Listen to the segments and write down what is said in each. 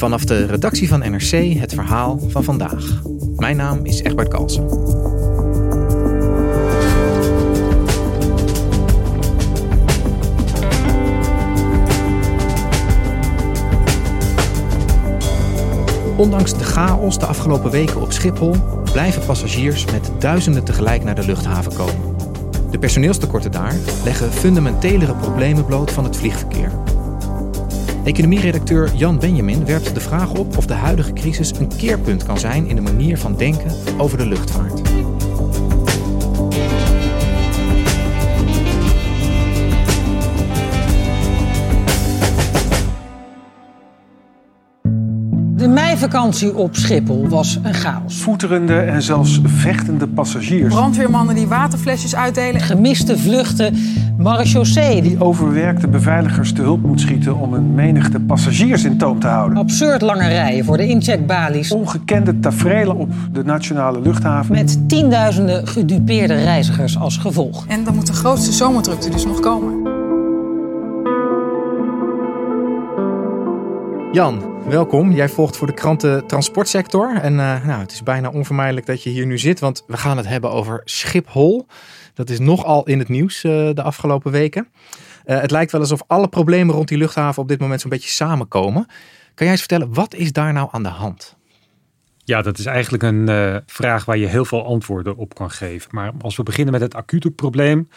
Vanaf de redactie van NRC het verhaal van vandaag. Mijn naam is Egbert Kalsen. Ondanks de chaos de afgelopen weken op Schiphol blijven passagiers met duizenden tegelijk naar de luchthaven komen. De personeelstekorten daar leggen fundamentelere problemen bloot van het vliegverkeer. Economieredacteur Jan Benjamin werpt de vraag op of de huidige crisis een keerpunt kan zijn in de manier van denken over de luchtvaart. De meivakantie op Schiphol was een chaos. Voeterende en zelfs vechtende passagiers. Brandweermannen die waterflesjes uitdelen. Gemiste vluchten, marechaussee. Die overwerkte beveiligers te hulp moet schieten om een menigte passagiers in toom te houden. Absurd lange rijen voor de incheckbalies. Ongekende tafereelen op de nationale luchthaven. Met tienduizenden gedupeerde reizigers als gevolg. En dan moet de grootste zomerdrukte dus nog komen. Jan, welkom. Jij volgt voor de kranten transportsector. En uh, nou, het is bijna onvermijdelijk dat je hier nu zit, want we gaan het hebben over Schiphol. Dat is nogal in het nieuws uh, de afgelopen weken. Uh, het lijkt wel alsof alle problemen rond die luchthaven op dit moment zo'n beetje samenkomen. Kan jij eens vertellen, wat is daar nou aan de hand? Ja, dat is eigenlijk een vraag waar je heel veel antwoorden op kan geven. Maar als we beginnen met het acute probleem.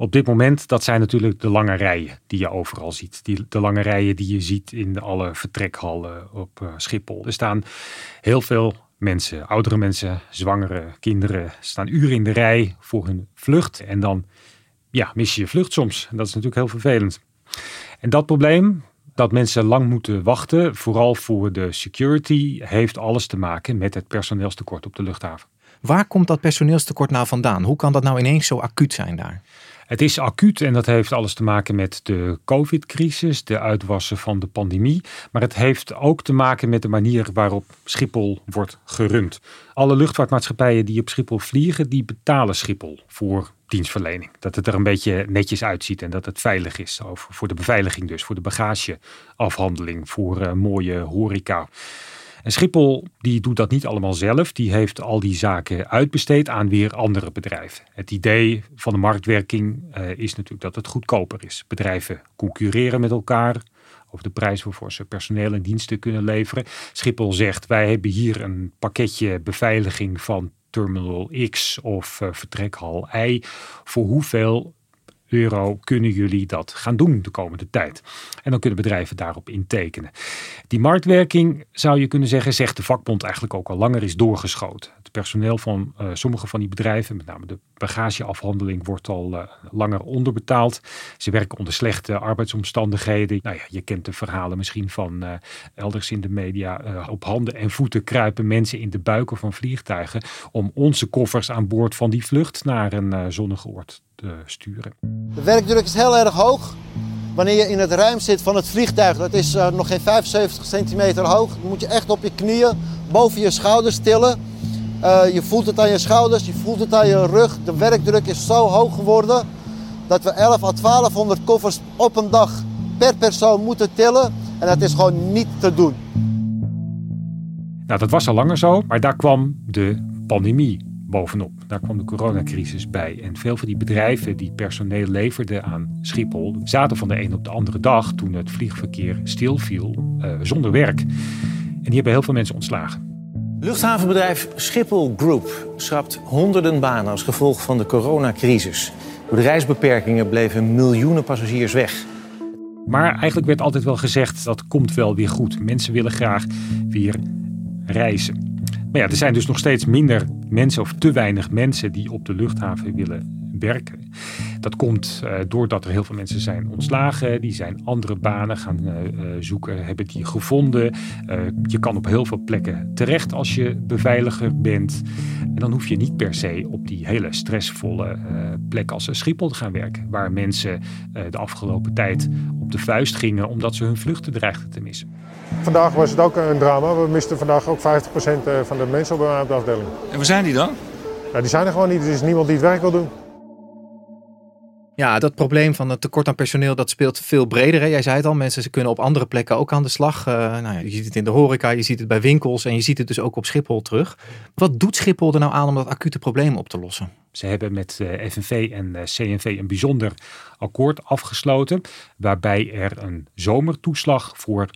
Op dit moment, dat zijn natuurlijk de lange rijen die je overal ziet. Die, de lange rijen die je ziet in alle vertrekhallen op uh, Schiphol. Er staan heel veel mensen, oudere mensen, zwangere kinderen, staan uren in de rij voor hun vlucht. En dan ja, mis je je vlucht soms. En dat is natuurlijk heel vervelend. En dat probleem, dat mensen lang moeten wachten, vooral voor de security, heeft alles te maken met het personeelstekort op de luchthaven. Waar komt dat personeelstekort nou vandaan? Hoe kan dat nou ineens zo acuut zijn daar? Het is acuut en dat heeft alles te maken met de COVID-crisis, de uitwassen van de pandemie. Maar het heeft ook te maken met de manier waarop Schiphol wordt gerund. Alle luchtvaartmaatschappijen die op Schiphol vliegen, die betalen Schiphol voor dienstverlening. Dat het er een beetje netjes uitziet en dat het veilig is. Voor de beveiliging dus, voor de bagageafhandeling, voor uh, mooie horeca. En Schiphol die doet dat niet allemaal zelf. Die heeft al die zaken uitbesteed aan weer andere bedrijven. Het idee van de marktwerking uh, is natuurlijk dat het goedkoper is. Bedrijven concurreren met elkaar over de prijs waarvoor ze personeel en diensten kunnen leveren. Schiphol zegt wij hebben hier een pakketje beveiliging van Terminal X of uh, vertrekhal Y. Voor hoeveel euro kunnen jullie dat gaan doen de komende tijd. En dan kunnen bedrijven daarop intekenen. Die marktwerking, zou je kunnen zeggen, zegt de vakbond eigenlijk ook al langer is doorgeschoten. Het personeel van uh, sommige van die bedrijven, met name de bagageafhandeling, wordt al uh, langer onderbetaald. Ze werken onder slechte arbeidsomstandigheden. Nou ja, je kent de verhalen misschien van uh, elders in de media. op handen en voeten kruipen mensen in de buiken van vliegtuigen om onze koffers aan boord van die vlucht naar een zonnige oord te sturen. De werkdruk is heel erg hoog. Wanneer je in het ruim zit van het vliegtuig, dat is uh, nog geen 75 centimeter hoog, dan moet je echt op je knieën boven je schouders tillen. Uh, je voelt het aan je schouders, je voelt het aan je rug. De werkdruk is zo hoog geworden dat we 11 à 1200 koffers op een dag per persoon moeten tillen. En dat is gewoon niet te doen. Nou, dat was al langer zo, maar daar kwam de pandemie bovenop. Daar kwam de coronacrisis bij. En veel van die bedrijven die personeel leverden aan Schiphol zaten van de een op de andere dag, toen het vliegverkeer stilviel, uh, zonder werk. En die hebben heel veel mensen ontslagen. Luchthavenbedrijf Schiphol Group schrapt honderden banen als gevolg van de coronacrisis. Door de reisbeperkingen bleven miljoenen passagiers weg. Maar eigenlijk werd altijd wel gezegd dat komt wel weer goed. Mensen willen graag weer reizen. Maar ja, er zijn dus nog steeds minder mensen of te weinig mensen die op de luchthaven willen werken. Dat komt uh, doordat er heel veel mensen zijn ontslagen. Die zijn andere banen gaan uh, zoeken, hebben die gevonden. je kan op heel veel plekken terecht als je beveiliger bent. En dan hoef je niet per se op die hele stressvolle plek als Schiphol te gaan werken. Waar mensen de afgelopen tijd op de vuist gingen omdat ze hun vluchten dreigden te missen. Vandaag was het ook een drama. We misten vandaag ook 50% van de mensen op de afdeling. En waar zijn die dan? Ja, die zijn er gewoon niet. Er is niemand die het werk wil doen. Ja, dat probleem van het tekort aan personeel, dat speelt veel breder. Hè? Jij zei het al, mensen ze kunnen op andere plekken ook aan de slag. Uh, nou ja, je ziet het in de horeca, je ziet het bij winkels en je ziet het dus ook op Schiphol terug. Wat doet Schiphol er nou aan om dat acute probleem op te lossen? Ze hebben met eh, FNV en eh, CNV een bijzonder akkoord afgesloten, waarbij er een zomertoeslag voor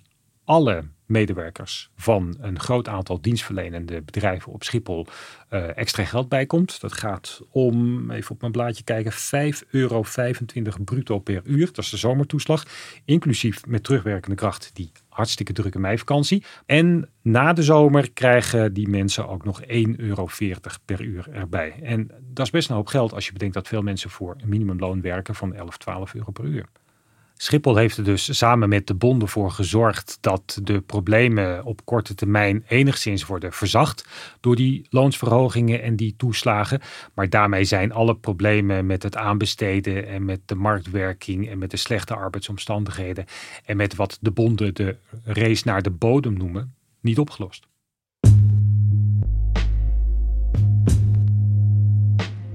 alle medewerkers van een groot aantal dienstverlenende bedrijven op Schiphol uh, extra geld bij komt. Dat gaat om, even op mijn blaadje kijken, 5,25 euro bruto per uur. Dat is de zomertoeslag. Inclusief met terugwerkende kracht die hartstikke drukke meivakantie. En na de zomer krijgen die mensen ook nog 1,40 euro per uur erbij. En dat is best een hoop geld als je bedenkt dat veel mensen voor een minimumloon werken van 11, 12 euro per uur. Schiphol heeft er dus samen met de bonden voor gezorgd dat de problemen op korte termijn enigszins worden verzacht door die loonsverhogingen en die toeslagen. Maar daarmee zijn alle problemen met het aanbesteden en met de marktwerking en met de slechte arbeidsomstandigheden en met wat de bonden de race naar de bodem noemen, niet opgelost.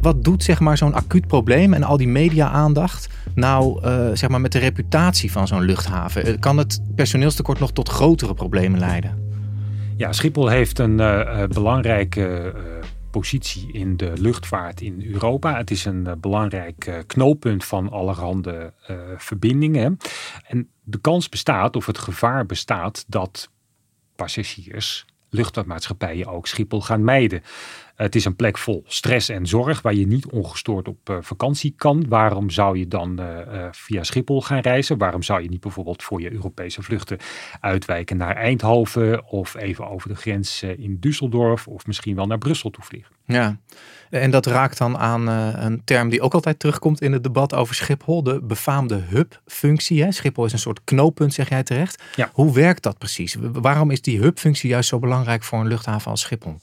Wat doet zeg maar, zo'n acuut probleem en al die media-aandacht nou uh, zeg maar met de reputatie van zo'n luchthaven? Eh, kan het personeelstekort nog tot grotere problemen leiden? Ja, Schiphol heeft een uh, belangrijke positie in de luchtvaart in Europa. Het is een belangrijk knooppunt van allerhande verbindingen. En de kans bestaat, of het gevaar bestaat, dat passagiers luchtvaartmaatschappijen ook Schiphol gaan mijden. Het is een plek vol stress en zorg waar je niet ongestoord op uh, vakantie kan. Waarom zou je dan uh, via Schiphol gaan reizen? Waarom zou je niet bijvoorbeeld voor je Europese vluchten uitwijken naar Eindhoven of even over de grens in Düsseldorf of misschien wel naar Brussel toe vliegen? Ja, en dat raakt dan aan een term die ook altijd terugkomt in het debat over Schiphol, de befaamde hub-functie. Schiphol is een soort knooppunt, zeg jij terecht. Ja. Hoe werkt dat precies? Waarom is die hub-functie juist zo belangrijk voor een luchthaven als Schiphol?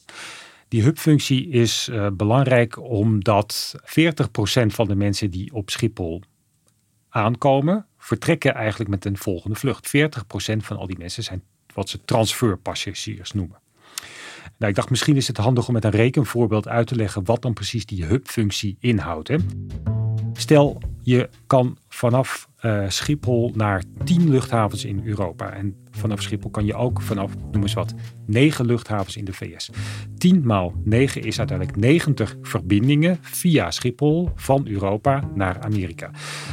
Die hubfunctie is uh, belangrijk omdat 40% van de mensen die op Schiphol aankomen, vertrekken eigenlijk met een volgende vlucht. 40% van al die mensen zijn wat ze transferpassagiers noemen. Nou, ik dacht misschien is het handig om met een rekenvoorbeeld uit te leggen wat dan precies die hubfunctie inhoudt. Hè. Stel, je kan vanaf uh, Schiphol naar 10 luchthavens in Europa. En vanaf Schiphol kan je ook vanaf, noem eens wat, 9 luchthavens in de VS. 10 maal 9 is uiteindelijk 90 verbindingen via Schiphol van Europa naar Amerika.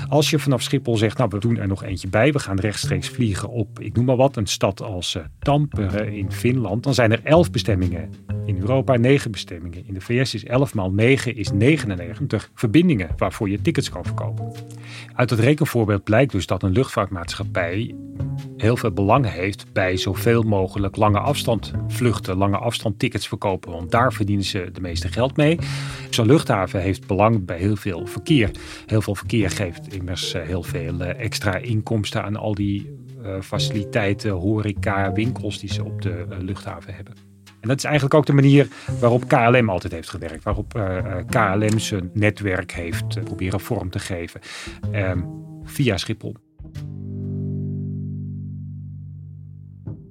Als je vanaf Schiphol zegt, nou we doen er nog eentje bij, we gaan rechtstreeks vliegen op, ik noem maar wat, een stad als uh, Tampere in Finland, dan zijn er 11 bestemmingen in Europa, 9 bestemmingen. In de VS is 11 maal 9 is 99 verbindingen waarvoor je tickets kan verkopen. Uit het rekenvoorbeeld blijkt dus dat een luchtvaartmaatschappij heel veel belang heeft bij zoveel mogelijk lange afstand vluchten, lange afstand tickets verkopen. Want daar verdienen ze de meeste geld mee. Zo'n luchthaven heeft belang bij heel veel verkeer. Heel veel verkeer geeft immers eh, heel veel eh, extra inkomsten aan al die uh, faciliteiten, horeca, winkels die ze op de luchthaven hebben. En dat is eigenlijk ook de manier waarop KLM altijd heeft gewerkt. Waarop eh, eh, KLM zijn netwerk heeft uh, proberen vorm te geven. Uh, via Schiphol.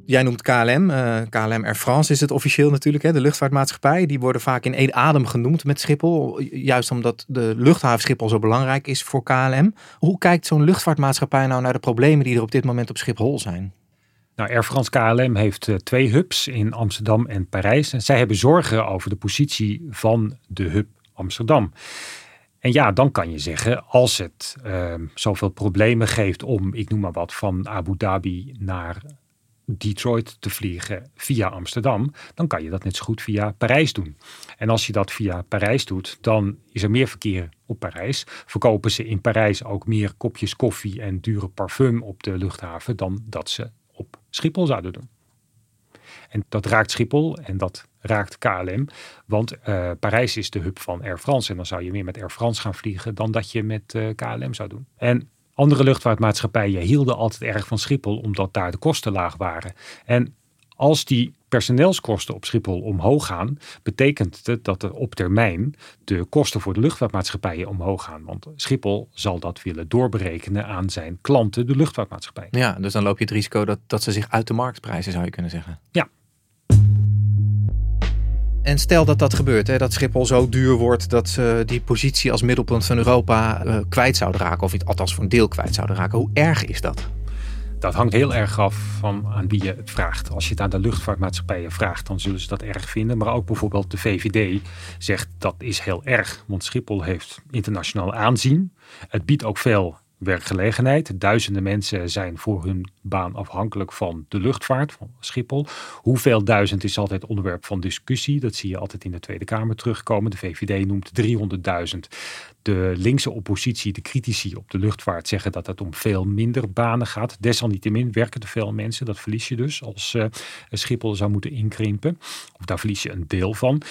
Jij noemt KLM. KLM Air France is het officieel natuurlijk. Hè, de luchtvaartmaatschappij. Die worden vaak in één adem genoemd met Schiphol. Juist omdat de luchthaven Schiphol zo belangrijk is voor KLM. Hoe kijkt zo'n luchtvaartmaatschappij nou naar de problemen die er op dit moment op Schiphol zijn? Nou, Air France KLM heeft uh, twee hubs in Amsterdam en Parijs. En zij hebben zorgen over de positie van de hub Amsterdam. En ja, dan kan je zeggen, als het uh, zoveel problemen geeft om, ik noem maar wat, van Abu Dhabi naar Detroit te vliegen via Amsterdam, dan kan je dat net zo goed via Parijs doen. En als je dat via Parijs doet, dan is er meer verkeer op Parijs. Verkopen ze in Parijs ook meer kopjes koffie en dure parfum op de luchthaven dan dat ze Schiphol zouden doen. En dat raakt Schiphol en dat raakt KLM. Want uh, Parijs is de hub van Air France. En dan zou je meer met Air France gaan vliegen dan dat je met uh, KLM zou doen. En andere luchtvaartmaatschappijen hielden altijd erg van Schiphol omdat daar de kosten laag waren. En als die personeelskosten op Schiphol omhoog gaan, betekent het dat er op termijn de kosten voor de luchtvaartmaatschappijen omhoog gaan. Want Schiphol zal dat willen doorberekenen aan zijn klanten, de luchtvaartmaatschappij. Ja, dus dan loop je het risico dat, dat ze zich uit de markt prijzen, zou je kunnen zeggen. Ja, en stel dat dat gebeurt, hè, dat Schiphol zo duur wordt dat ze die positie als middelpunt van Europa uh, kwijt zouden raken, of althans voor een deel kwijt zouden raken. Hoe erg is dat? Dat hangt heel erg af van aan wie je het vraagt. Als je het aan de luchtvaartmaatschappijen vraagt, dan zullen ze dat erg vinden. Maar ook bijvoorbeeld de VVD zegt dat is heel erg. Want Schiphol heeft internationaal aanzien. Het biedt ook veel werkgelegenheid. Duizenden mensen zijn voor hun baan afhankelijk van de luchtvaart, van Schiphol. Hoeveel duizend is altijd onderwerp van discussie. Dat zie je altijd in de Tweede Kamer terugkomen. De VVD noemt 300.000. De linkse oppositie, de critici op de luchtvaart, zeggen dat het om veel minder banen gaat. Desalniettemin werken er veel mensen. Dat verlies je dus als uh, Schiphol zou moeten inkrimpen. Of daar verlies je een deel van.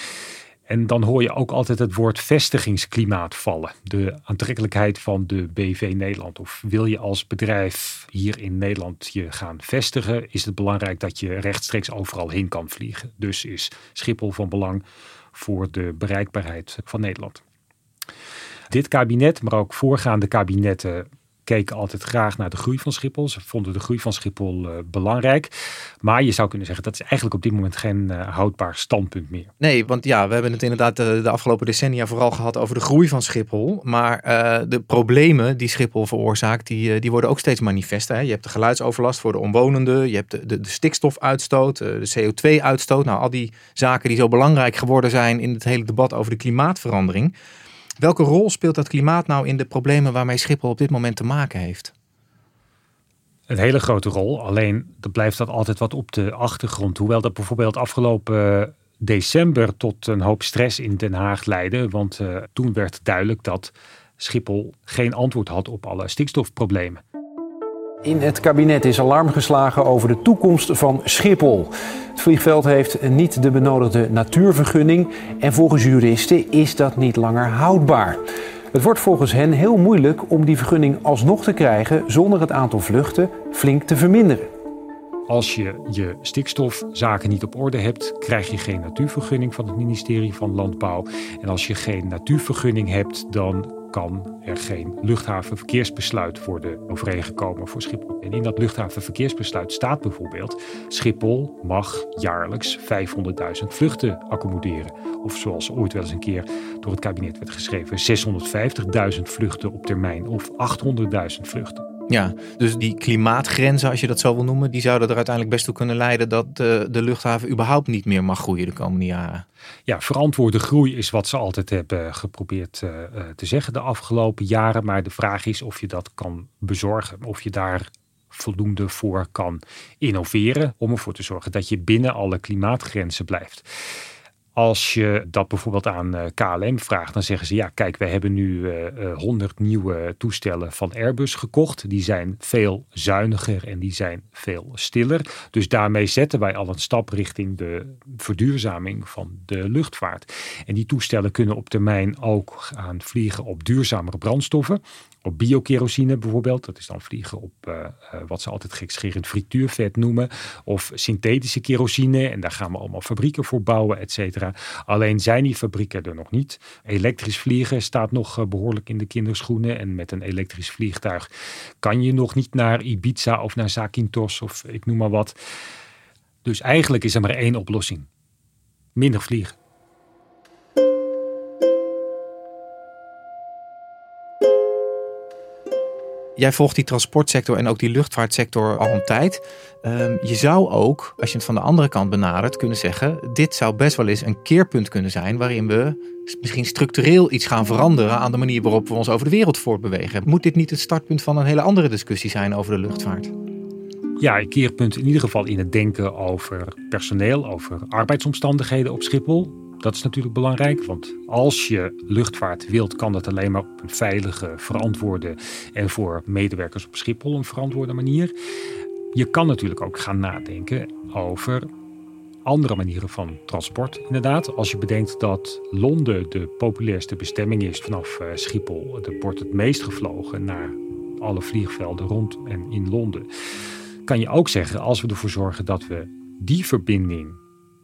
En dan hoor je ook altijd het woord vestigingsklimaat vallen. De aantrekkelijkheid van de BV Nederland. Of wil je als bedrijf hier in Nederland je gaan vestigen, is het belangrijk dat je rechtstreeks overal heen kan vliegen. Dus is Schiphol van belang voor de bereikbaarheid van Nederland. Dit kabinet, maar ook voorgaande kabinetten keken altijd graag naar de groei van Schiphol. Ze vonden de groei van Schiphol uh, belangrijk. Maar je zou kunnen zeggen dat is eigenlijk op dit moment geen uh, houdbaar standpunt meer. Nee, want ja, we hebben het inderdaad de, de afgelopen decennia vooral gehad over de groei van Schiphol. Maar de problemen die Schiphol veroorzaakt, die, die worden ook steeds manifest. Je hebt de geluidsoverlast voor de omwonenden, je hebt de, de stikstofuitstoot, de CO2-uitstoot. Nou, al die zaken die zo belangrijk geworden zijn in het hele debat over de klimaatverandering. Welke rol speelt dat klimaat nou in de problemen waarmee Schiphol op dit moment te maken heeft? Een hele grote rol. Alleen dat blijft dat altijd wat op de achtergrond. Hoewel dat bijvoorbeeld afgelopen december tot een hoop stress in Den Haag leidde. Want uh, toen werd duidelijk dat Schiphol geen antwoord had op alle stikstofproblemen. In het kabinet is alarm geslagen over de toekomst van Schiphol. Het vliegveld heeft niet de benodigde natuurvergunning en volgens juristen is dat niet langer houdbaar. Het wordt volgens hen heel moeilijk om die vergunning alsnog te krijgen zonder het aantal vluchten flink te verminderen. Als je je stikstofzaken niet op orde hebt, krijg je geen natuurvergunning van het ministerie van Landbouw. En als je geen natuurvergunning hebt, dan kan er geen luchthavenverkeersbesluit worden overeengekomen voor Schiphol. En in dat luchthavenverkeersbesluit staat bijvoorbeeld: Schiphol mag jaarlijks 500.000 vluchten accommoderen. Of zoals ooit wel eens een keer door het kabinet werd geschreven: 650.000 vluchten op termijn of 800.000 vluchten. Ja, dus die klimaatgrenzen, als je dat zo wil noemen, die zouden er uiteindelijk best toe kunnen leiden dat de, de luchthaven überhaupt niet meer mag groeien de komende jaren. Ja, verantwoorde groei is wat ze altijd hebben geprobeerd uh, te zeggen de afgelopen jaren. Maar de vraag is of je dat kan bezorgen. Of je daar voldoende voor kan innoveren om ervoor te zorgen dat je binnen alle klimaatgrenzen blijft. Als je dat bijvoorbeeld aan eh, KLM vraagt, dan zeggen ze: Ja, kijk, wij hebben nu uh, eh, 100 eh, nieuwe toestellen van Airbus gekocht. Die zijn veel zuiniger en die zijn veel stiller. Dus daarmee zetten wij al een stap richting de verduurzaming van de luchtvaart. En die toestellen kunnen op termijn ook gaan vliegen op duurzamere brandstoffen op biokerosine bijvoorbeeld. Dat is dan vliegen op uh, uh, wat ze altijd gekscherend frituurvet noemen. Of synthetische kerosine. En daar gaan we allemaal fabrieken voor bouwen, et. Alleen zijn die fabrieken er nog niet. Elektrisch vliegen staat nog uh, behoorlijk in de kinderschoenen. En met een elektrisch vliegtuig kan je nog niet naar Ibiza of naar Zakynthos of ik noem maar wat. Dus eigenlijk is er maar één oplossing. Minder vliegen. Jij volgt die transportsector en ook die luchtvaartsector al een tijd. Um, je zou ook, als je het van de andere kant benadert, kunnen zeggen: dit zou best wel eens een keerpunt kunnen zijn waarin we misschien structureel iets gaan veranderen aan de manier waarop we ons over de wereld voortbewegen. Moet dit niet het startpunt van een hele andere discussie zijn over de luchtvaart? Ja, een keerpunt in ieder geval in het denken over personeel, over arbeidsomstandigheden op Schiphol. Dat is natuurlijk belangrijk, want als je luchtvaart wilt, kan dat alleen maar op een veilige, verantwoorde en voor medewerkers op Schiphol een verantwoorde manier. Je kan natuurlijk ook gaan nadenken over andere manieren van transport. Inderdaad, als je bedenkt dat Londen de populairste bestemming is vanaf uh, Schiphol, er wordt het meest gevlogen naar alle vliegvelden rond en in Londen. Kan je ook zeggen, als we ervoor zorgen dat we die verbinding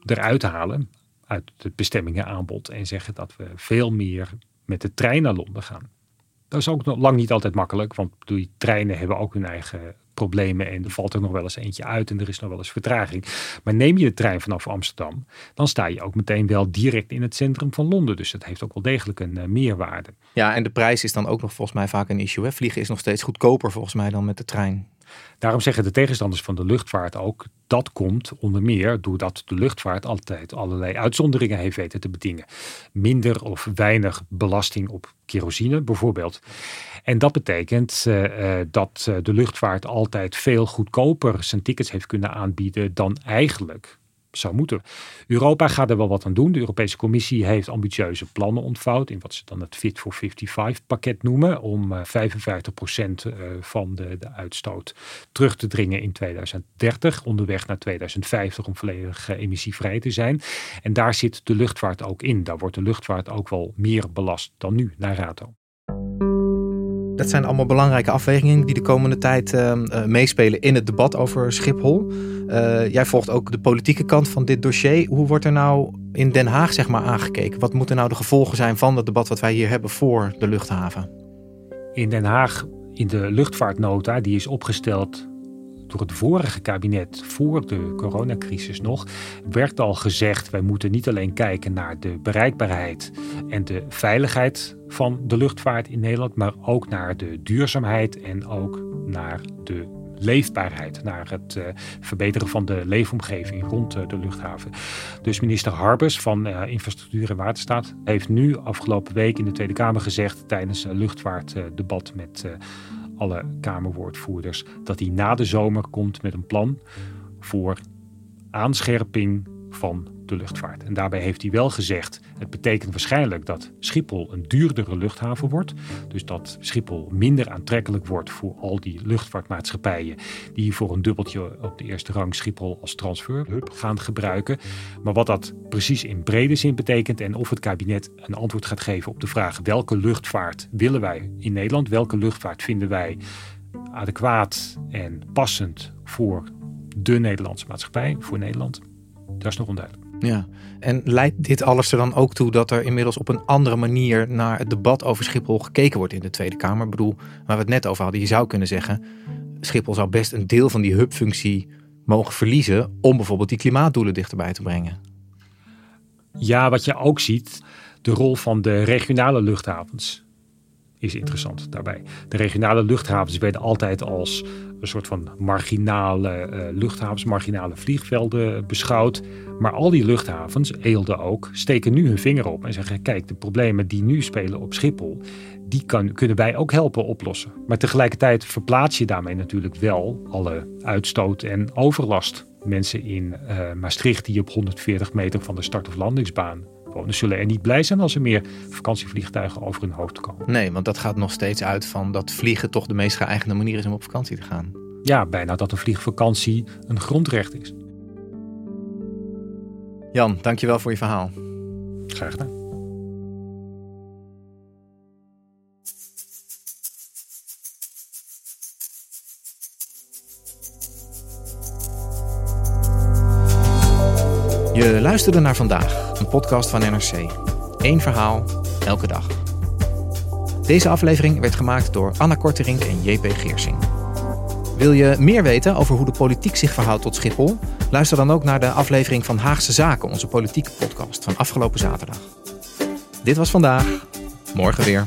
eruit halen uit het bestemmingenaanbod en zeggen dat we veel meer met de trein naar Londen gaan. Dat is ook nog lang niet altijd makkelijk, want die treinen hebben ook hun eigen problemen en er valt er nog wel eens eentje uit en er is nog wel eens vertraging. Maar neem je de trein vanaf Amsterdam, dan sta je ook meteen wel direct in het centrum van Londen. Dus dat heeft ook wel degelijk een uh, meerwaarde. Ja, en de prijs is dan ook nog volgens mij vaak een issue. Hè? Vliegen is nog steeds goedkoper volgens mij dan met de trein. Daarom zeggen de tegenstanders van de luchtvaart ook dat komt onder meer doordat de luchtvaart altijd allerlei uitzonderingen heeft weten te bedingen. Minder of weinig belasting op kerosine bijvoorbeeld. En dat betekent uh, dat eh, de luchtvaart altijd veel goedkoper zijn tickets heeft kunnen aanbieden dan eigenlijk zou moeten. Europa gaat er wel wat aan doen. De Europese Commissie heeft ambitieuze plannen ontvouwd in wat ze dan het Fit for 55 pakket noemen. Om 55% van de, de uitstoot terug te dringen in 2030. Onderweg naar 2050 om volledig emissievrij te zijn. En daar zit de luchtvaart ook in. Daar wordt de luchtvaart ook wel meer belast dan nu naar RATO. Dat zijn allemaal belangrijke afwegingen die de komende tijd uh, meespelen in het debat over Schiphol. Uh, jij volgt ook de politieke kant van dit dossier. Hoe wordt er nou in Den Haag zeg maar, aangekeken? Wat moeten nou de gevolgen zijn van het debat wat wij hier hebben voor de luchthaven? In Den Haag, in de luchtvaartnota, die is opgesteld door het vorige kabinet, voor de coronacrisis nog, werd al gezegd: wij moeten niet alleen kijken naar de bereikbaarheid en de veiligheid van de luchtvaart in Nederland, maar ook naar de duurzaamheid en ook naar de leefbaarheid, naar het uh, verbeteren van de leefomgeving rond uh, de luchthaven. Dus minister Harbers van uh, Infrastructuur en Waterstaat heeft nu afgelopen week in de Tweede Kamer gezegd tijdens een luchtvaartdebat met alle Kamerwoordvoerders dat hij na de zomer komt met een plan voor aanscherping van de luchtvaart. En daarbij heeft hij wel gezegd: het betekent waarschijnlijk dat Schiphol een duurdere luchthaven wordt. Dus dat Schiphol minder aantrekkelijk wordt voor al die luchtvaartmaatschappijen die voor een dubbeltje op de eerste rang Schiphol als transferhub gaan gebruiken. Maar wat dat precies in brede zin betekent en of het kabinet een antwoord gaat geven op de vraag welke luchtvaart willen wij in Nederland, welke luchtvaart vinden wij adequaat en passend voor de Nederlandse maatschappij, voor Nederland. Dat is nog onduidelijk. Ja, en leidt dit alles er dan ook toe dat er inmiddels op een andere manier naar het debat over Schiphol gekeken wordt in de Tweede Kamer? Ik bedoel, waar we het net over hadden, je zou kunnen zeggen, Schiphol zou best een deel van die hubfunctie mogen verliezen om bijvoorbeeld die klimaatdoelen dichterbij te brengen. Ja, wat je ook ziet, de rol van de regionale luchthavens is interessant daarbij. De regionale luchthavens werden altijd als een soort van marginale uh, luchthavens, marginale vliegvelden beschouwd. Maar al die luchthavens, Eelde ook, steken nu hun vinger op en zeggen: kijk, de problemen die nu spelen op Schiphol, die kan, kunnen wij ook helpen oplossen. Maar tegelijkertijd verplaats je daarmee natuurlijk wel alle uitstoot en overlast. Mensen in uh, Maastricht die op 140 meter van de start- of landingsbaan wonen, zullen er niet blij zijn als er meer vakantievliegtuigen over hun hoofd komen. Nee, want dat gaat nog steeds uit van dat vliegen toch de meest geëigende manier is om op vakantie te gaan. Ja, bijna dat een vliegvakantie een grondrecht is. Jan, dankjewel voor je verhaal. Graag gedaan. Je luisterde naar vandaag, een podcast van NRC. Eén verhaal, elke dag. Deze aflevering werd gemaakt door Anna Korterink en JP Geersing. Wil je meer weten over hoe de politiek zich verhoudt tot Schiphol? Luister dan ook naar de aflevering van Haagse Zaken, onze politieke podcast van afgelopen zaterdag. Dit was vandaag, morgen weer.